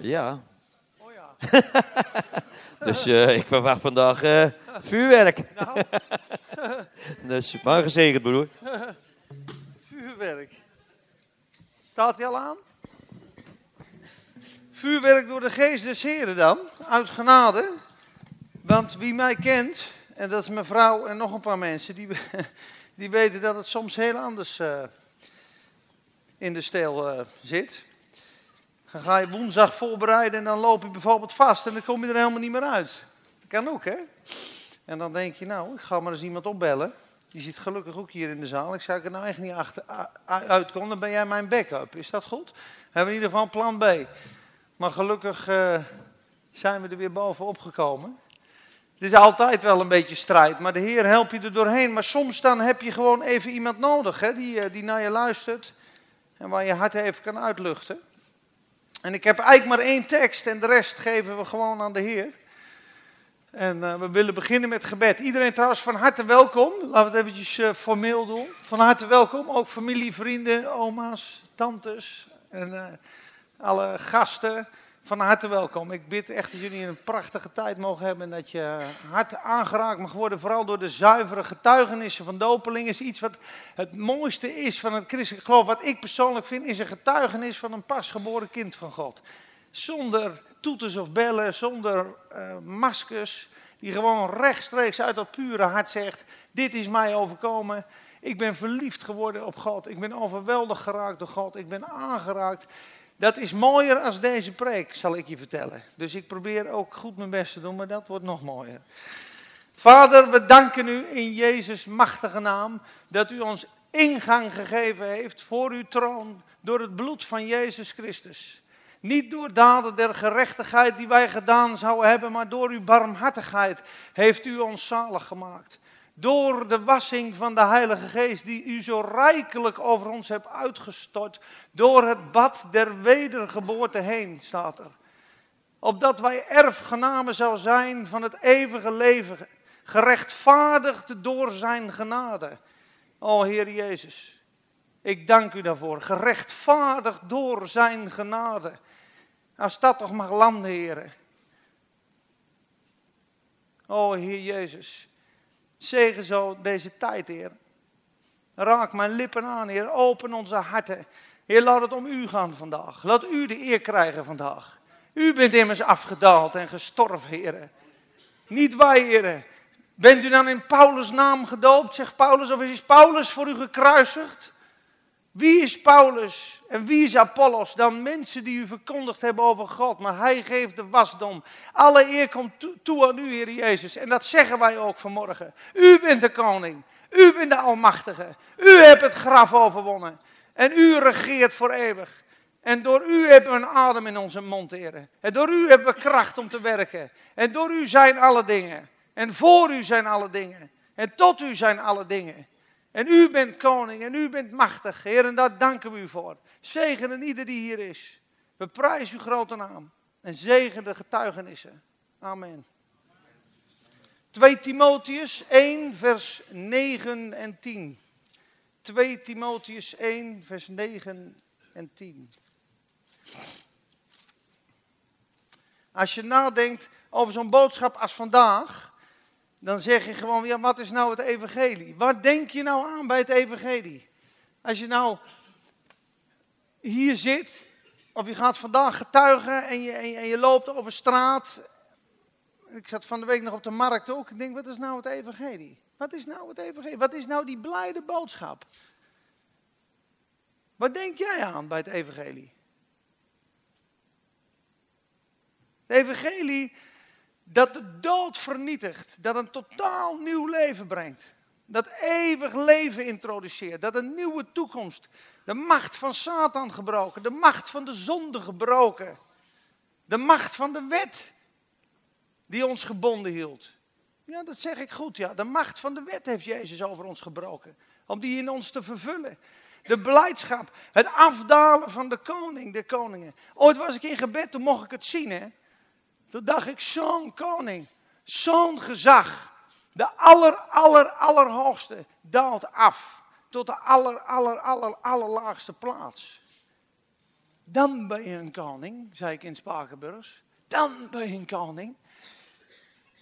Ja. Oh ja. Dus eh, ik verwacht vandaag eh, vuurwerk. Nou, Dus maar gezegend, broer. vuurwerk. Staat hij al aan? Vuurwerk door de geest des Heren dan, uit genade. Want wie mij kent, en dat is mijn vrouw en nog een paar mensen, die, die weten dat het soms heel anders eh, in de stijl eh, zit. Dan ga je woensdag voorbereiden en dan loop je bijvoorbeeld vast en dan kom je er helemaal niet meer uit. Dat kan ook, hè? En dan denk je, nou, ik ga maar eens iemand opbellen. Die zit gelukkig ook hier in de zaal. Ik zou er nou echt niet achter, uitkomen, dan ben jij mijn backup. Is dat goed? Hebben we in ieder geval plan B. Maar gelukkig eh, zijn we er weer bovenop gekomen. Het is altijd wel een beetje strijd, maar de Heer helpt je er doorheen. Maar soms dan heb je gewoon even iemand nodig hè, die, eh, die naar je luistert. En waar je hart even kan uitluchten. En ik heb eigenlijk maar één tekst en de rest geven we gewoon aan de Heer. En eh, we willen beginnen met gebed. Iedereen trouwens van harte welkom. Laten we het eventjes eh, formeel doen. Van harte welkom. Ook familie, vrienden, oma's, tantes en eh, alle gasten. Van harte welkom. Ik bid echt dat jullie een prachtige tijd mogen hebben. En dat je hart aangeraakt mag worden. Vooral door de zuivere getuigenissen van dopelingen. Is iets wat het mooiste is van het christelijk geloof. Wat ik persoonlijk vind is een getuigenis van een pasgeboren kind van God. Zonder toeters of bellen, zonder eh, maskers. Die gewoon rechtstreeks uit dat pure hart zegt: Dit is mij overkomen. Ik ben verliefd geworden op God. Ik ben overweldigd geraakt door God. Ik ben aangeraakt. Dat is mooier als deze preek, zal ik je vertellen. Dus ik probeer ook goed mijn best te doen, maar dat wordt nog mooier. Vader, we danken u in Jezus' machtige naam dat u ons ingang gegeven heeft voor uw troon door het bloed van Jezus Christus. Niet door daden der gerechtigheid die wij gedaan zouden hebben, maar door uw barmhartigheid heeft u ons zalig gemaakt. Door de wassing van de Heilige Geest die u zo rijkelijk over ons hebt uitgestort. Door het bad der wedergeboorte heen, staat er. Opdat wij erfgenamen zou zijn van het eeuwige leven. Gerechtvaardigd door zijn genade. O Heer Jezus, ik dank u daarvoor. Gerechtvaardigd door zijn genade. Als dat toch mag landen, heren. O Heer Jezus, zegen zo deze tijd, Heer. Raak mijn lippen aan, Heer. Open onze harten. Heer, laat het om u gaan vandaag. Laat u de eer krijgen vandaag. U bent immers afgedaald en gestorven, Heer. Niet wij, Heer. Bent u dan in Paulus' naam gedoopt, zegt Paulus, of is Paulus voor u gekruisigd? Wie is Paulus en wie is Apollos? Dan mensen die u verkondigd hebben over God, maar hij geeft de wasdom. Alle eer komt toe, aan u, Heer Jezus. En dat zeggen wij ook vanmorgen. U bent de koning. U bent de Almachtige. U hebt het graf overwonnen. En u regeert voor eeuwig. En door u hebben we een adem in onze mond, Heer. En door u hebben we kracht om te werken. En door u zijn alle dingen. En voor u zijn alle dingen. En tot u zijn alle dingen. En u bent koning en u bent machtig, Heer, en daar danken we u voor. Zegenen ieder die hier is. We prijzen uw grote naam. En zegen de getuigenissen. Amen. 2 Timotheus 1, vers 9 en 10. 2 Timotheus 1, vers 9 en 10. Als je nadenkt over zo'n boodschap als vandaag, dan zeg je gewoon, ja, wat is nou het evangelie? Waar denk je nou aan bij het evangelie? Als je nou hier zit, of je gaat vandaag getuigen en je, en je, en je loopt over straat. Ik zat van de week nog op de markt ook. Ik denk, wat is nou het evangelie? Wat is nou het evangelie? Wat is nou die blijde boodschap? Wat denk jij aan bij het evangelie? Het evangelie dat de dood vernietigt, dat een totaal nieuw leven brengt. Dat eeuwig leven introduceert, dat een nieuwe toekomst, de macht van Satan gebroken, de macht van de zonde gebroken, de macht van de wet die ons gebonden hield. Ja, dat zeg ik goed, ja. De macht van de wet heeft Jezus over ons gebroken, om die in ons te vervullen. De blijdschap, het afdalen van de koning, de koningen. Ooit was ik in gebed, toen mocht ik het zien, hè. Toen dacht ik, zo'n koning, zo'n gezag, de aller, aller, allerhoogste, daalt af tot de aller, aller, aller, allerlaagste plaats. Dan ben je een koning, zei ik in Spakenburgs. Dan ben je een koning.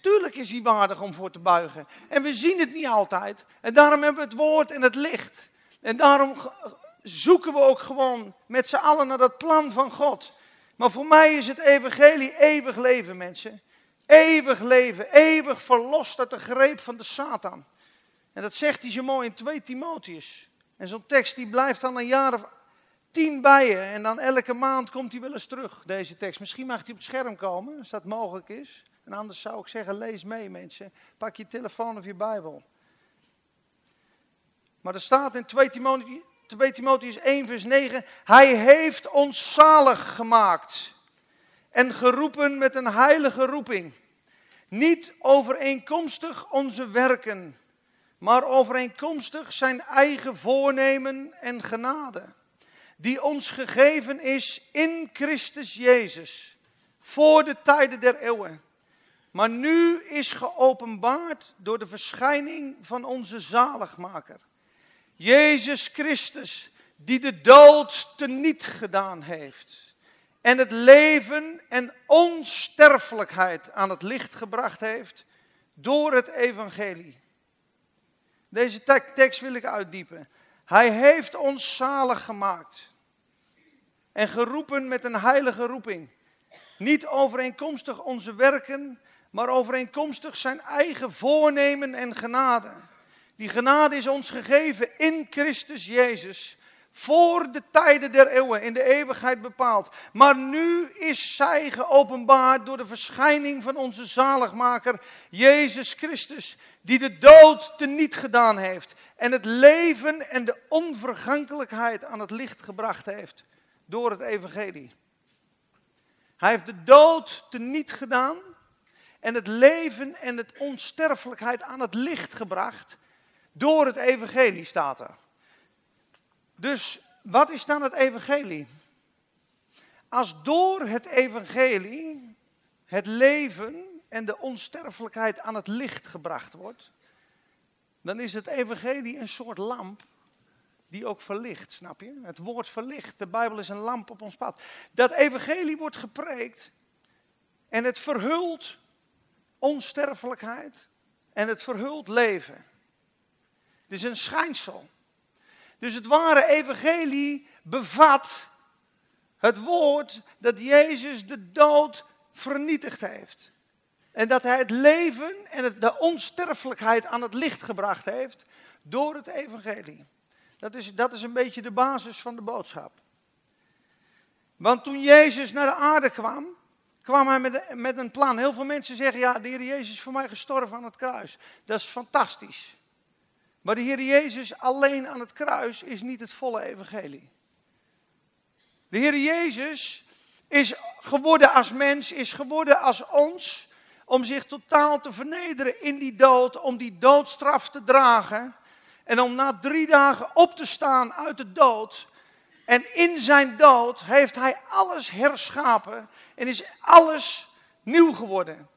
Tuurlijk is hij waardig om voor te buigen. En we zien het niet altijd. En daarom hebben we het woord en het licht. En daarom zoeken we ook gewoon met z'n allen naar dat plan van God. Maar voor mij is het evangelie eeuwig leven, mensen. Eeuwig leven, eeuwig verlost uit de greep van de Satan. En dat zegt hij zo mooi in 2 Timotheus. En zo'n tekst die blijft dan een jaar of tien bij je. En dan elke maand komt hij wel eens terug, deze tekst. Misschien mag hij op het scherm komen, als dat mogelijk is. En anders zou ik zeggen, lees mee mensen. Pak je telefoon of je Bijbel. Maar er staat in 2 Timotheus, 2 Timotheus 1 vers 9. Hij heeft ons zalig gemaakt. En geroepen met een heilige roeping. Niet overeenkomstig onze werken, maar overeenkomstig zijn eigen voornemen en genade. Die ons gegeven is in Christus Jezus. Voor de tijden der eeuwen maar nu is geopenbaard door de verschijning van onze zaligmaker. Jezus Christus, die de dood teniet gedaan heeft. En het leven en onsterfelijkheid aan het licht gebracht heeft door het evangelie. Deze tekst wil ik uitdiepen. Hij heeft ons zalig gemaakt en geroepen met een heilige roeping. Niet overeenkomstig onze werken, maar overeenkomstig zijn eigen voornemen en genade. Die genade is ons gegeven in Christus Jezus. Voor de tijden der eeuwen, in de eeuwigheid bepaald. Maar nu is zij geopenbaard door de verschijning van onze zaligmaker, Jezus Christus. Die de dood teniet gedaan heeft. En het leven en de onvergankelijkheid aan het licht gebracht heeft. Door het evangelie. Hij heeft de dood teniet gedaan en het leven en het onsterfelijkheid aan het licht gebracht door het evangelie staat er. Dus wat is dan het evangelie? Als door het evangelie het leven en de onsterfelijkheid aan het licht gebracht wordt, dan is het evangelie een soort lamp die ook verlicht, snap je? Het woord verlicht, de Bijbel is een lamp op ons pad. Dat evangelie wordt gepreekt en het verhult onsterfelijkheid en het verhult leven. Het is een schijnsel. Dus het ware evangelie bevat het woord dat Jezus de dood vernietigd heeft. En dat hij het leven en de onsterfelijkheid aan het licht gebracht heeft door het evangelie. Dat is, dat is een beetje de basis van de boodschap. Want toen Jezus naar de aarde kwam, kwam hij met, met een plan. Heel veel mensen zeggen, ja, de Heer Jezus is voor mij gestorven aan het kruis. Dat is fantastisch. Maar de Heer Jezus alleen aan het kruis is niet het volle evangelie. De Heer Jezus is geworden als mens, is geworden als ons, om zich totaal te vernederen in die dood, om die doodstraf te dragen. En om na drie dagen op te staan uit de dood. En in zijn dood heeft hij alles herschapen en is alles nieuw geworden.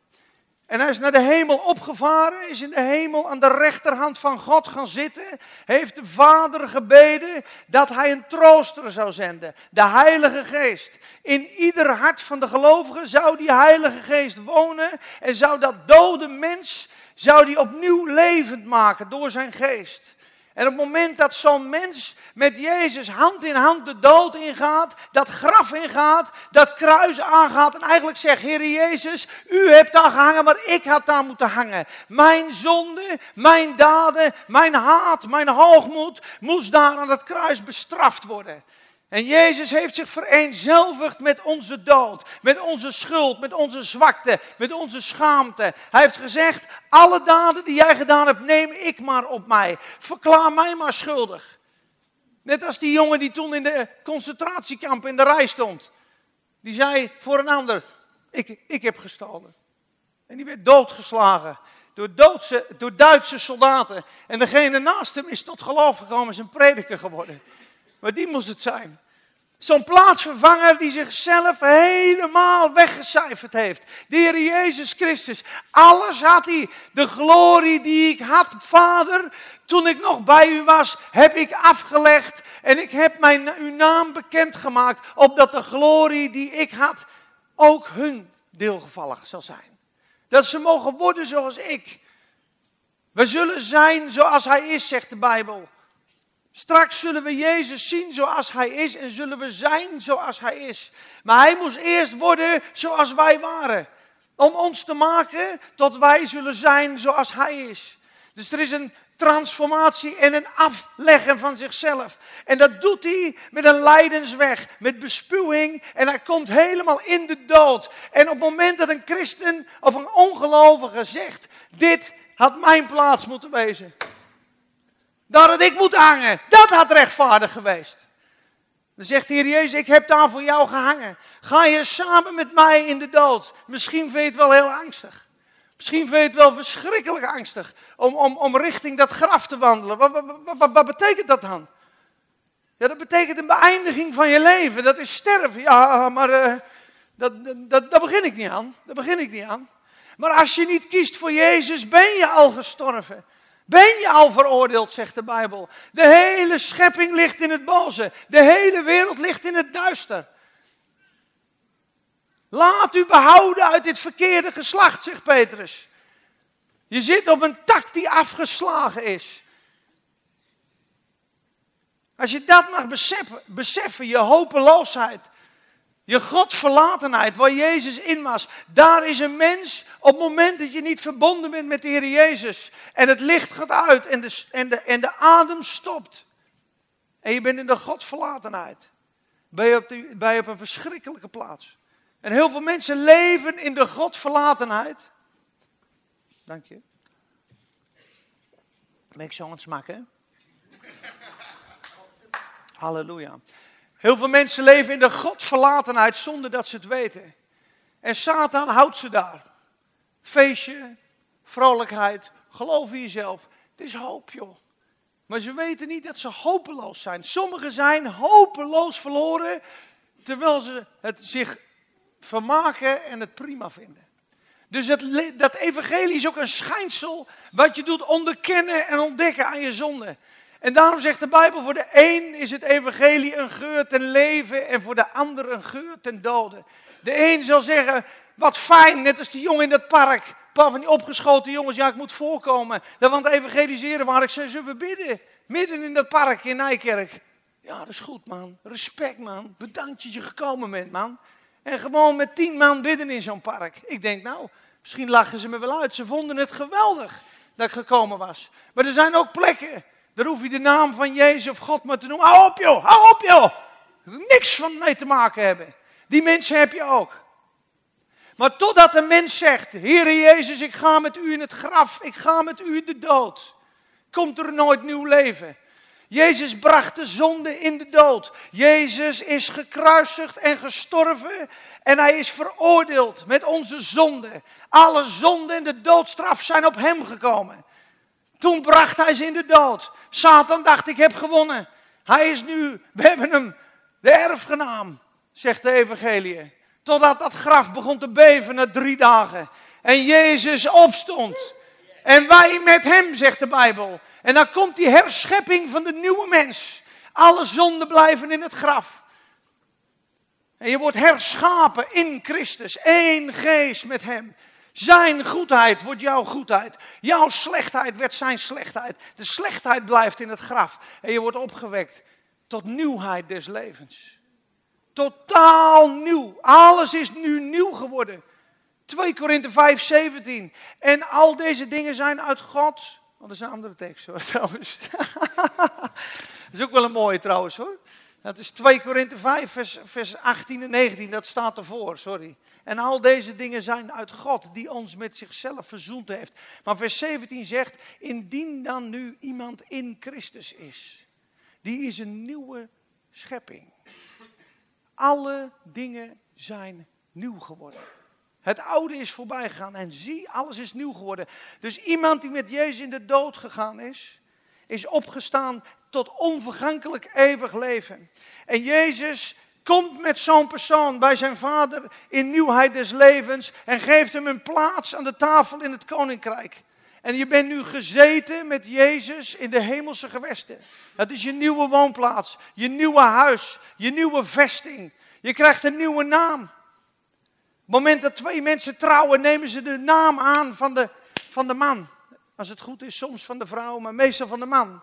En hij is naar de hemel opgevaren, is in de hemel aan de rechterhand van God gaan zitten. Heeft de Vader gebeden dat hij een trooster zou zenden, de Heilige Geest. In ieder hart van de gelovigen zou die Heilige Geest wonen en zou dat dode mens, zou die opnieuw levend maken door zijn geest. En op het moment dat zo'n mens met Jezus hand in hand de dood ingaat, dat graf ingaat, dat kruis aangaat en eigenlijk zegt, Heer Jezus, u hebt daar gehangen, maar ik had daar moeten hangen. Mijn zonde, mijn daden, mijn haat, mijn hoogmoed moest daar aan het kruis bestraft worden. En Jezus heeft zich vereenzelvigd met onze dood, met onze schuld, met onze zwakte, met onze schaamte. Hij heeft gezegd, alle daden die jij gedaan hebt, neem ik maar op mij. Verklaar mij maar schuldig. Net als die jongen die toen in de concentratiekamp in de rij stond. Die zei voor een ander, ik, ik heb gestolen. En die werd doodgeslagen door, door Duitse soldaten. En degene naast hem is tot geloof gekomen, is een prediker geworden. Maar die moest het zijn. Zo'n plaatsvervanger die zichzelf helemaal weggecijferd heeft. De Jezus Christus. Alles had hij. De glorie die ik had, Vader, toen ik nog bij u was, heb ik afgelegd. En ik heb mijn, uw naam bekendgemaakt. Opdat de glorie die ik had, ook hun deelgevallig zal zijn. Dat ze mogen worden zoals ik. We zullen zijn zoals hij is, zegt de Bijbel. Straks zullen we Jezus zien zoals Hij is en zullen we zijn zoals Hij is. Maar Hij moest eerst worden zoals wij waren. Om ons te maken tot wij zullen zijn zoals Hij is. Dus er is een transformatie en een afleggen van zichzelf. En dat doet hij met een lijdensweg, met bespuwing. En hij komt helemaal in de dood. En op het moment dat een christen of een ongelovige zegt: Dit had mijn plaats moeten wezen. Dat had ik moeten hangen. Dat had rechtvaardig geweest. Dan zegt de Heer Jezus, ik heb daar voor jou gehangen. Ga je samen met mij in de dood. Misschien vind je het wel heel angstig. Misschien vind je het wel verschrikkelijk angstig om, om, om richting dat graf te wandelen. Wat, wat, wat, wat betekent dat dan? Ja, dat betekent een beëindiging van je leven. Dat is sterven. Ja, maar uh, dat, dat, dat begin ik niet aan. Daar begin ik niet aan. Maar als je niet kiest voor Jezus, ben je al gestorven. Ben je al veroordeeld, zegt de Bijbel. De hele schepping ligt in het boze. De hele wereld ligt in het duister. Laat u behouden uit dit verkeerde geslacht, zegt Petrus. Je zit op een tak die afgeslagen is. Als je dat mag beseffen, beseffen je hopeloosheid, je godverlatenheid, waar Jezus in was. Daar is een mens op het moment dat je niet verbonden bent met de Heer Jezus. En het licht gaat uit en de, en de, en de adem stopt. En je bent in de godverlatenheid. Ben je, op de, ben je op een verschrikkelijke plaats. En heel veel mensen leven in de godverlatenheid. Dank je. Ben ik zo aan het smakken? Halleluja. Heel veel mensen leven in de godverlatenheid zonder dat ze het weten. En Satan houdt ze daar. Feestje, vrolijkheid, geloof in jezelf. Het is hoop, joh. Maar ze weten niet dat ze hopeloos zijn. Sommigen zijn hopeloos verloren, terwijl ze het zich vermaken en het prima vinden. Dus het, dat evangelie is ook een schijnsel wat je doet onderkennen en ontdekken aan je zonde. En daarom zegt de Bijbel, voor de een is het evangelie een geur ten leven en voor de ander een geur ten dode. De een zal zeggen, wat fijn, net als die jongen in dat park. Een paar van die opgeschoten jongens, ja ik moet voorkomen. Aan het evangeliseren waar ik zei, zullen bidden? Midden in dat park in Nijkerk. Ja, dat is goed man, respect man, bedankt dat je gekomen bent man. En gewoon met tien man bidden in zo'n park. Ik denk nou, misschien lachen ze me wel uit. Ze vonden het geweldig dat ik gekomen was. Maar er zijn ook plekken daar hoef je de naam van Jezus of God maar te noemen. Hou op joh, hou op joh. Niks van mee te maken hebben. Die mensen heb je ook. Maar totdat een mens zegt, Heere Jezus, ik ga met u in het graf, ik ga met u in de dood, komt er nooit nieuw leven. Jezus bracht de zonde in de dood. Jezus is gekruisigd en gestorven en hij is veroordeeld met onze zonde. Alle zonde en de doodstraf zijn op hem gekomen. Toen bracht hij ze in de dood. Satan dacht, ik heb gewonnen. Hij is nu, we hebben hem, de erfgenaam, zegt de evangelie. Totdat dat graf begon te beven na drie dagen. En Jezus opstond. En wij met hem, zegt de Bijbel. En dan komt die herschepping van de nieuwe mens. Alle zonden blijven in het graf. En je wordt herschapen in Christus. één geest met hem. Zijn goedheid wordt jouw goedheid. Jouw slechtheid werd zijn slechtheid. De slechtheid blijft in het graf. En je wordt opgewekt tot nieuwheid des levens. Totaal nieuw. Alles is nu nieuw geworden. 2 Korinthe 5, 17. En al deze dingen zijn uit God. Dat is een andere tekst hoor, trouwens. dat is ook wel een mooie trouwens hoor. Dat is 2 Korinthe 5, vers, vers 18 en 19. Dat staat ervoor, sorry. En al deze dingen zijn uit God, die ons met zichzelf verzoend heeft. Maar vers 17 zegt, indien dan nu iemand in Christus is, die is een nieuwe schepping. Alle dingen zijn nieuw geworden. Het oude is voorbij gegaan en zie, alles is nieuw geworden. Dus iemand die met Jezus in de dood gegaan is, is opgestaan tot onvergankelijk eeuwig leven. En Jezus komt met zo'n persoon bij zijn vader in nieuwheid des levens en geeft hem een plaats aan de tafel in het koninkrijk. En je bent nu gezeten met Jezus in de hemelse gewesten. Dat is je nieuwe woonplaats, je nieuwe huis, je nieuwe vesting. Je krijgt een nieuwe naam. Op het moment dat twee mensen trouwen, nemen ze de naam aan van de, van de man. Als het goed is, soms van de vrouw, maar meestal van de man.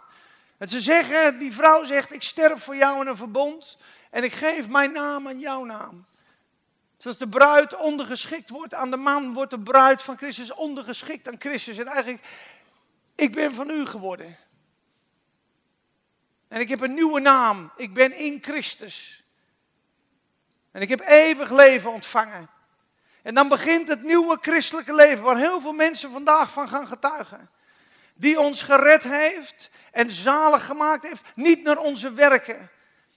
En ze zeggen, die vrouw zegt, ik sterf voor jou in een verbond en ik geef mijn naam aan jouw naam. Zoals de bruid ondergeschikt wordt aan de man, wordt de bruid van Christus ondergeschikt aan Christus. En eigenlijk, ik ben van u geworden. En ik heb een nieuwe naam. Ik ben in Christus. En ik heb eeuwig leven ontvangen. En dan begint het nieuwe christelijke leven, waar heel veel mensen vandaag van gaan getuigen. Die ons gered heeft en zalig gemaakt heeft, niet naar onze werken,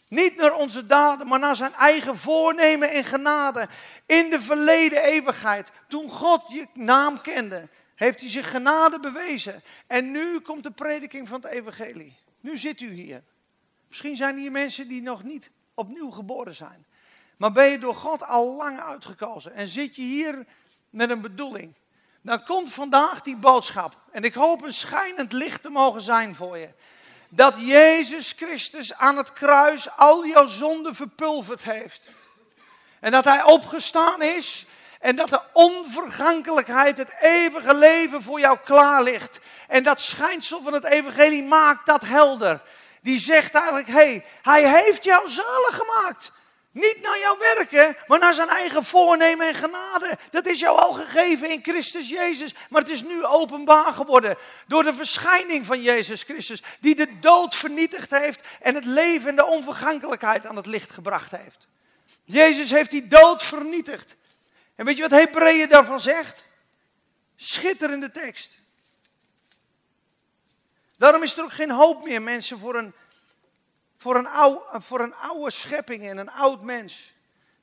niet naar onze daden, maar naar zijn eigen voornemen en genade. In de verleden eeuwigheid, toen God je naam kende, heeft hij zich genade bewezen. En nu komt de prediking van het evangelie. Nu zit u hier. Misschien zijn hier mensen die nog niet opnieuw geboren zijn. Maar ben je door God al lang uitgekozen en zit je hier met een bedoeling. Dan komt vandaag die boodschap. En ik hoop een schijnend licht te mogen zijn voor je dat Jezus Christus aan het kruis al jouw zonden verpulverd heeft. En dat Hij opgestaan is en dat de onvergankelijkheid, het eeuwige leven voor jou klaar ligt. En dat schijnsel van het evangelie maakt dat helder. Die zegt eigenlijk, hé, hey, Hij heeft jou zalig gemaakt. Niet naar jouw werken, maar naar zijn eigen voornemen en genade. Dat is jou al gegeven in Christus Jezus. Maar het is nu openbaar geworden door de verschijning van Jezus Christus. Die de dood vernietigd heeft en het leven en de onvergankelijkheid aan het licht gebracht heeft. Jezus heeft die dood vernietigd. En weet je wat Hebreeën daarvan zegt? Schitterende tekst. Daarom is er ook geen hoop meer, mensen, voor een voor een, oude, voor een schepping en een oud mens.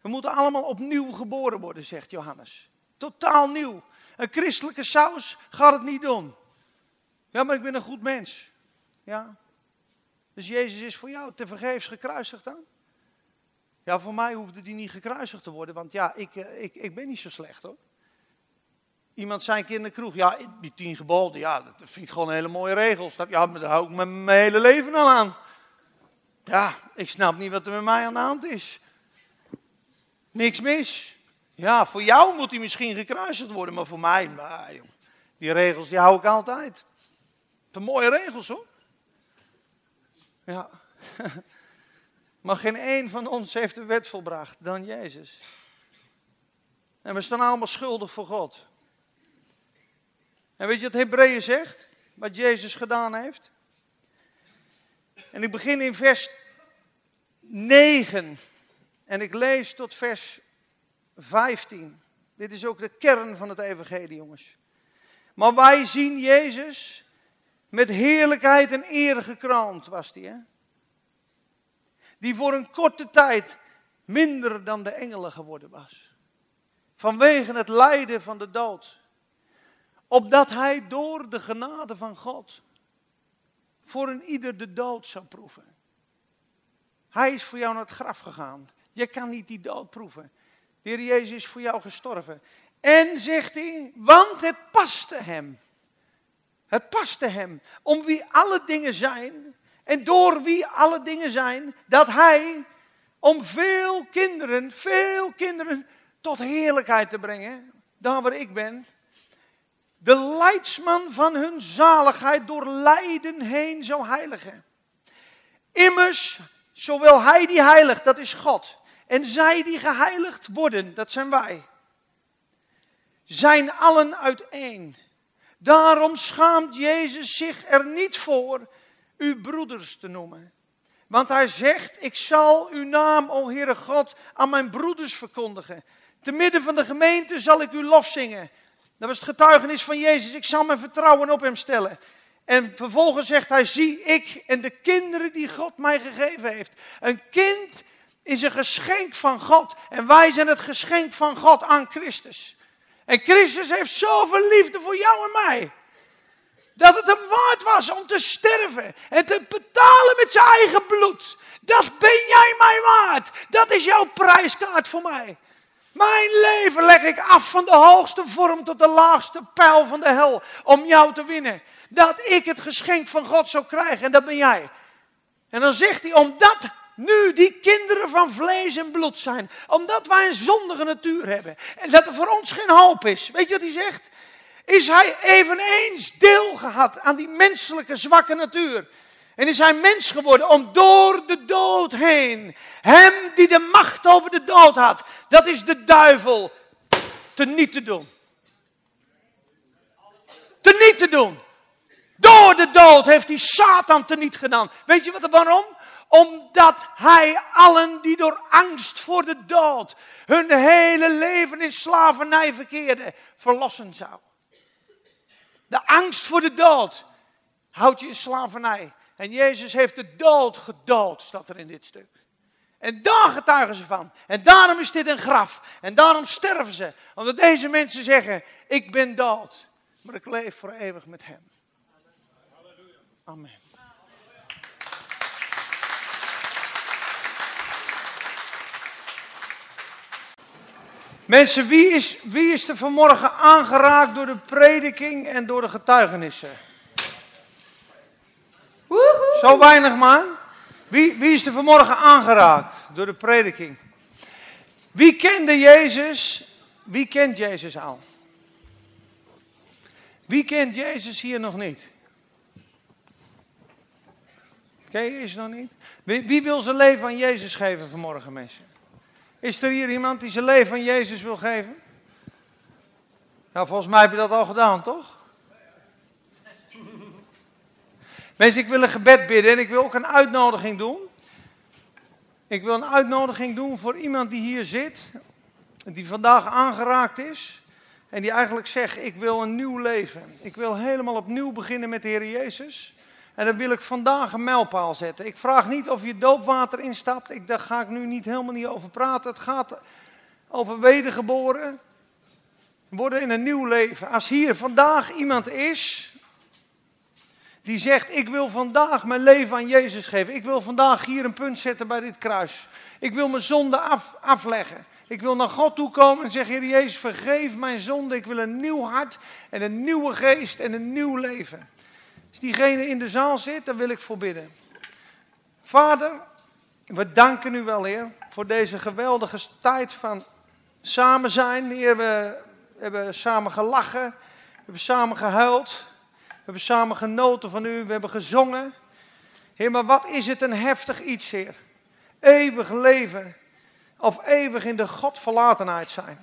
We moeten allemaal opnieuw geboren worden, zegt Johannes. Totaal nieuw. Een christelijke saus gaat het niet doen. Ja, maar ik ben een goed mens. Ja. Dus Jezus is voor jou te vergeefs gekruisigd dan? Ja, voor mij hoefde die niet gekruisigd te worden, want ja, ik, eh, ik, ik ben niet zo slecht hoor. Iemand zei een keer in de kroeg, ja, die tien geboden, ja, dat vind ik gewoon hele mooie regels. Ja, daar hou ik mijn hele leven al aan. Ja, ik snap niet wat er met mij aan de hand is. Niks mis. Ja, voor jou moet hij misschien gekruisigd worden, maar voor mij, nou, die regels die hou ik altijd. Het mooie regels hoor. Ja. Maar geen één van ons heeft de wet volbracht dan Jezus. En we staan allemaal schuldig voor God. En weet je wat Hebreeën zegt? Wat Jezus gedaan heeft? En ik begin in vers 9 en ik lees tot vers 15. Dit is ook de kern van het evangelie, jongens. Maar wij zien Jezus met heerlijkheid en eer gekroond, was hij. Hè? Die voor een korte tijd minder dan de engelen geworden was. Vanwege het lijden van de dood. Opdat hij door de genade van God voor een ieder de dood zou proeven. Hij is voor jou naar het graf gegaan. Je kan niet die dood proeven. De Heer Jezus is voor jou gestorven. En zegt hij, want het paste hem. Het paste hem. Om wie alle dingen zijn. En door wie alle dingen zijn. Dat hij om veel kinderen, veel kinderen tot heerlijkheid te brengen. Daar waar ik ben de leidsman van hun zaligheid door lijden heen zou heiligen. Immers, zowel hij die heiligt, dat is God, en zij die geheiligd worden, dat zijn wij, zijn allen uiteen. Daarom schaamt Jezus zich er niet voor uw broeders te noemen. Want hij zegt, ik zal uw naam, o Heere God, aan mijn broeders verkondigen. Te midden van de gemeente zal ik uw lof zingen. Dat was het getuigenis van Jezus. Ik zal mijn vertrouwen op hem stellen. En vervolgens zegt hij, zie ik en de kinderen die God mij gegeven heeft. Een kind is een geschenk van God. En wij zijn het geschenk van God aan Christus. En Christus heeft zoveel liefde voor jou en mij. Dat het hem waard was om te sterven en te betalen met zijn eigen bloed. Dat ben jij mij waard. Dat is jouw prijskaart voor mij. Mijn leven leg ik af van de hoogste vorm tot de laagste pijl van de hel om jou te winnen. Dat ik het geschenk van God zou krijgen en dat ben jij. En dan zegt hij, omdat nu die kinderen van vlees en bloed zijn, omdat wij een zondige natuur hebben en dat er voor ons geen hoop is. Weet je wat hij zegt? Is hij eveneens deel gehad aan die menselijke zwakke natuur. En is hij mens geworden om door de dood heen, hem die de macht over de dood had, dat is de duivel, te niet te doen. Te niet te doen. Door de dood heeft hij Satan te niet gedaan. Weet je wat, waarom? Omdat hij allen die door angst voor de dood hun hele leven in slavernij verkeerden, verlossen zou. De angst voor de dood houdt je in slavernij. En Jezus heeft de dood gedood, staat er in dit stuk. En daar getuigen ze van. En daarom is dit een graf. En daarom sterven ze. Omdat deze mensen zeggen: Ik ben dood, maar ik leef voor eeuwig met Hem. Amen. Mensen, wie is, wie is er vanmorgen aangeraakt door de prediking en door de getuigenissen? Zo weinig man. Wie, wie is er vanmorgen aangeraakt door de prediking? Wie kende Jezus? Wie kent Jezus al? Wie kent Jezus hier nog niet? Ken je Jezus nog niet? Wie, wie wil zijn leven aan Jezus geven vanmorgen, mensen? Is er hier iemand die zijn leven aan Jezus wil geven? Nou, volgens mij heb je dat al gedaan, toch? Mensen, ik wil een gebed bidden en ik wil ook een uitnodiging doen. Ik wil een uitnodiging doen voor iemand die hier zit, die vandaag aangeraakt is. En die eigenlijk zegt, ik wil een nieuw leven. Ik wil helemaal opnieuw beginnen met de Heer Jezus. En dan wil ik vandaag een mijlpaal zetten. Ik vraag niet of je doopwater instapt. Ik, daar ga ik nu niet helemaal niet over praten. Het gaat over wedergeboren. Worden in een nieuw leven. Als hier vandaag iemand is die zegt: Ik wil vandaag mijn leven aan Jezus geven. Ik wil vandaag hier een punt zetten bij dit kruis. Ik wil mijn zonde af, afleggen. Ik wil naar God toe komen en zeggen: Heer Jezus, vergeef mijn zonde. Ik wil een nieuw hart en een nieuwe geest en een nieuw leven. Als diegene in de zaal zit, dan wil ik voor bidden. Vader, we danken u wel, Heer, voor deze geweldige tijd van samen zijn. Heer, we hebben samen gelachen, we hebben samen gehuild. We hebben samen genoten van u, we hebben gezongen. Heer, maar wat is het een heftig iets, Heer. Eeuwig leven of eeuwig in de Godverlatenheid zijn.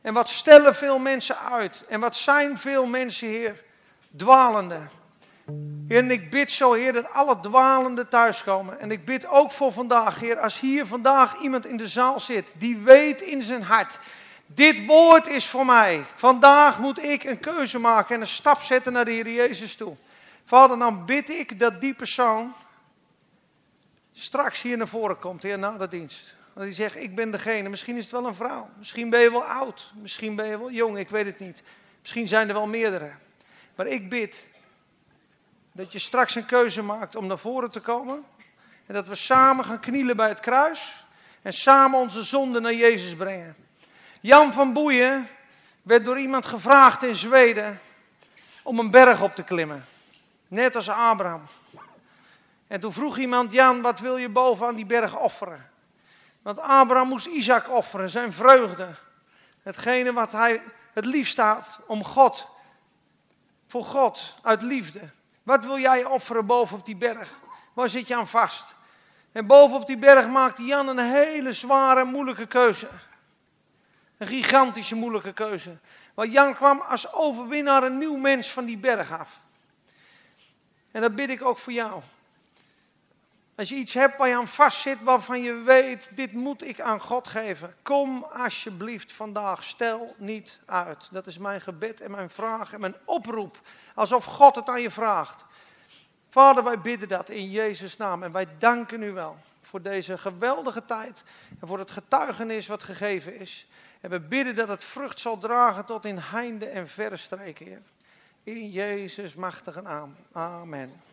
En wat stellen veel mensen uit? En wat zijn veel mensen, Heer, dwalende? En ik bid zo, Heer, dat alle dwalenden thuiskomen. En ik bid ook voor vandaag, Heer, als hier vandaag iemand in de zaal zit, die weet in zijn hart, dit woord is voor mij. Vandaag moet ik een keuze maken en een stap zetten naar de Heer Jezus toe. Vader, dan bid ik dat die persoon straks hier naar voren komt, Heer, na de dienst. Dat hij zegt, ik ben degene. Misschien is het wel een vrouw. Misschien ben je wel oud. Misschien ben je wel jong, ik weet het niet. Misschien zijn er wel meerdere. Maar ik bid dat je straks een keuze maakt om naar voren te komen. En dat we samen gaan knielen bij het kruis. En samen onze zonde naar Jezus brengen. Jan van Boeien werd door iemand gevraagd in Zweden om een berg op te klimmen. Net als Abraham. En toen vroeg iemand, Jan, wat wil je bovenaan die berg offeren? Want Abraham moest Isaac offeren, zijn vreugde. Hetgene wat hij het liefst had om God. Voor God, uit liefde. Wat wil jij offeren bovenop die berg? Waar zit je aan vast? En bovenop die berg maakte Jan een hele zware, moeilijke keuze. Een gigantische moeilijke keuze. Want Jan kwam als overwinnaar een nieuw mens van die berg af. En dat bid ik ook voor jou. Als je iets hebt waar je aan vast zit, waarvan je weet, dit moet ik aan God geven. Kom alsjeblieft vandaag, stel niet uit. Dat is mijn gebed en mijn vraag en mijn oproep. Alsof God het aan je vraagt. Vader, wij bidden dat in Jezus' naam. En wij danken u wel voor deze geweldige tijd. En voor het getuigenis wat gegeven is. En we bidden dat het vrucht zal dragen tot in heinde en verre streken, Heer. In Jezus' machtige naam. Amen.